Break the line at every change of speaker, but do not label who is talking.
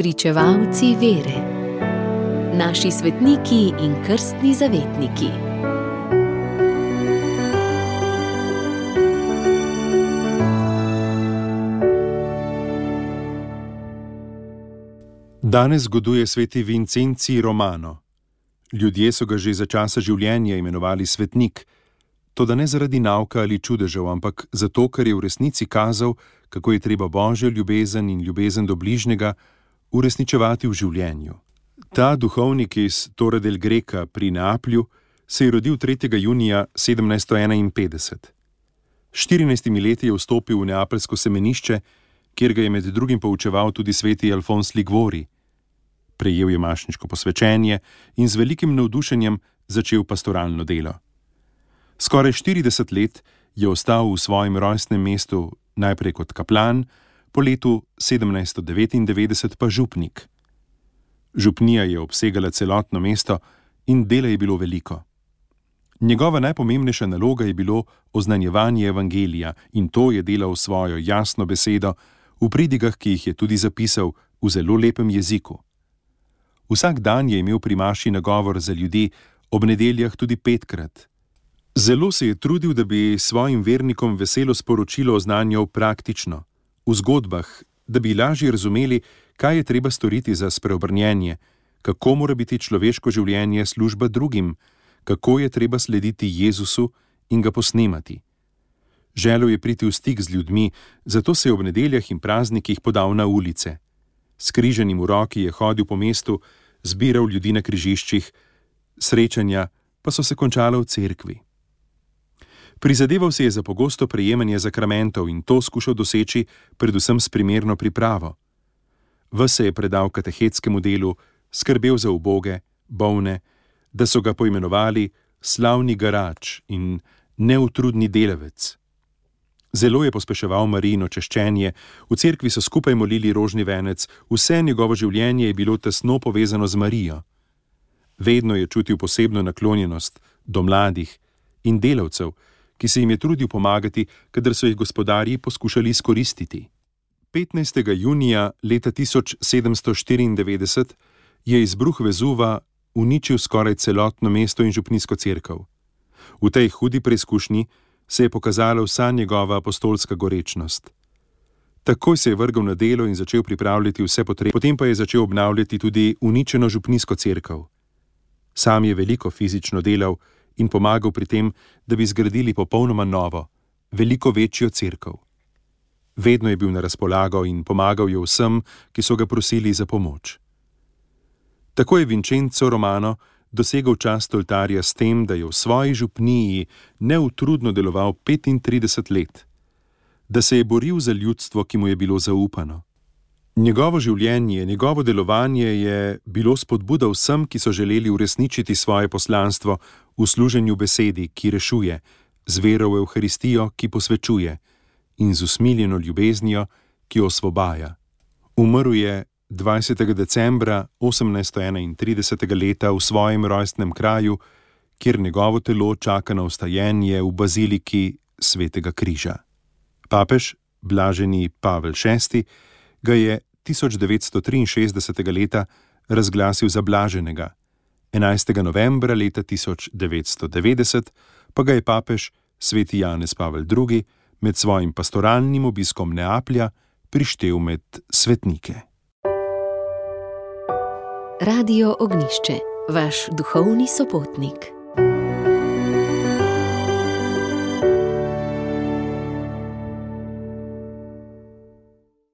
Pričevalci vere, naši svetniki in krstni zavetniki.
Danes zgoduje sveti Vincenci Romano. Ljudje so ga že za časa življenja imenovali svetnik, to da ne zaradi nauka ali čudežev, ampak zato, ker je v resnici kazal, kako je treba božjo ljubezen in ljubezen do bližnjega uresničevati v življenju. Ta duhovnik iz Torre del Greca pri Neaplju se je rodil 3. junija 1751. 14 leti je vstopil v neapeljsko semenišče, kjer ga je med drugim poučeval tudi sveti Alfons Ligvori. Prejel je mašniško posvečenje in z velikim navdušenjem začel pastoralno delo. Skoraj 40 let je ostal v svojem rojstnem mestu, najprej kot kaplan, po letu 1799 pa župnik. Župnija je obsegala celotno mesto in dela je bilo veliko. Njegova najpomembnejša naloga je bilo oznanjevanje evangelija in to je delal svojo jasno besedo v pridigah, ki jih je tudi zapisal v zelo lepem jeziku. Vsak dan je imel pri maši nagovor za ljudi, ob nedeljah tudi petkrat. Zelo se je trudil, da bi svojim vernikom veselo sporočilo oznanjal praktično, v zgodbah, da bi lažje razumeli, kaj je treba storiti za spreobrnjenje, kako mora biti človeško življenje služba drugim, kako je treba slediti Jezusu in ga posnemati. Želel je priti v stik z ljudmi, zato se je ob nedeljah in praznikih podal na ulice. S križenim v roki je hodil po mestu, zbiral ljudi na križiščih, srečanja pa so se končala v cerkvi. Prizadeval se je za pogosto prejemanje zakramentov in to skušal doseči predvsem s primerno pripravo. V se je predal katehetskemu delu, skrbel za uboge, bolne, da so ga poimenovali slavni garač in neutrudni delavec. Zelo je pospeševal Marijino češčenje, v cerkvi so skupaj molili rožni venec, vse njegovo življenje je bilo tesno povezano z Marijo. Vedno je čutil posebno naklonjenost do mladih in delavcev, ki se jim je trudil pomagati, kadar so jih gospodarji poskušali izkoristiti. 15. junija leta 1794 je izbruh Vezuva uničil skoraj celotno mesto in župnijsko crkv. V tej hudi preizkušnji se je pokazala vsa njegova apostolska gorečnost. Takoj se je vrgel na delo in začel pripravljati vse potrebe, potem pa je začel obnavljati tudi uničeno župnijsko crkv. Sam je veliko fizično delal in pomagal pri tem, da bi zgradili popolnoma novo, veliko večjo crkv. Vedno je bil na razpolago in pomagal je vsem, ki so ga prosili za pomoč. Tako je Vincenzo Romano dosegel čast oltarja s tem, da je v svoji župniji neutrudno deloval 35 let, da se je boril za ljudstvo, ki mu je bilo zaupano. Njegovo življenje, njegovo delovanje je bilo spodbuda vsem, ki so želeli uresničiti svoje poslanstvo v služenju besedi, ki rešuje, z vero v Euharistijo, ki posvečuje, in z usmiljeno ljubeznijo, ki osvobaja. Umrl je 20. decembra 1831. leta v svojem rojstnem kraju, kjer njegovo telo čaka na ustajenje v baziliki Svetega križa. Papež, blaženi Pavel VI, ga je 1963. leta razglasil za blaženega, 11. novembra leta 1990 pa ga je papež sveti Janez Pavel II med svojim pastoralnim obiskom Neaplja prištel med svetnike.
Radio Ognišče, vaš duhovni sopotnik.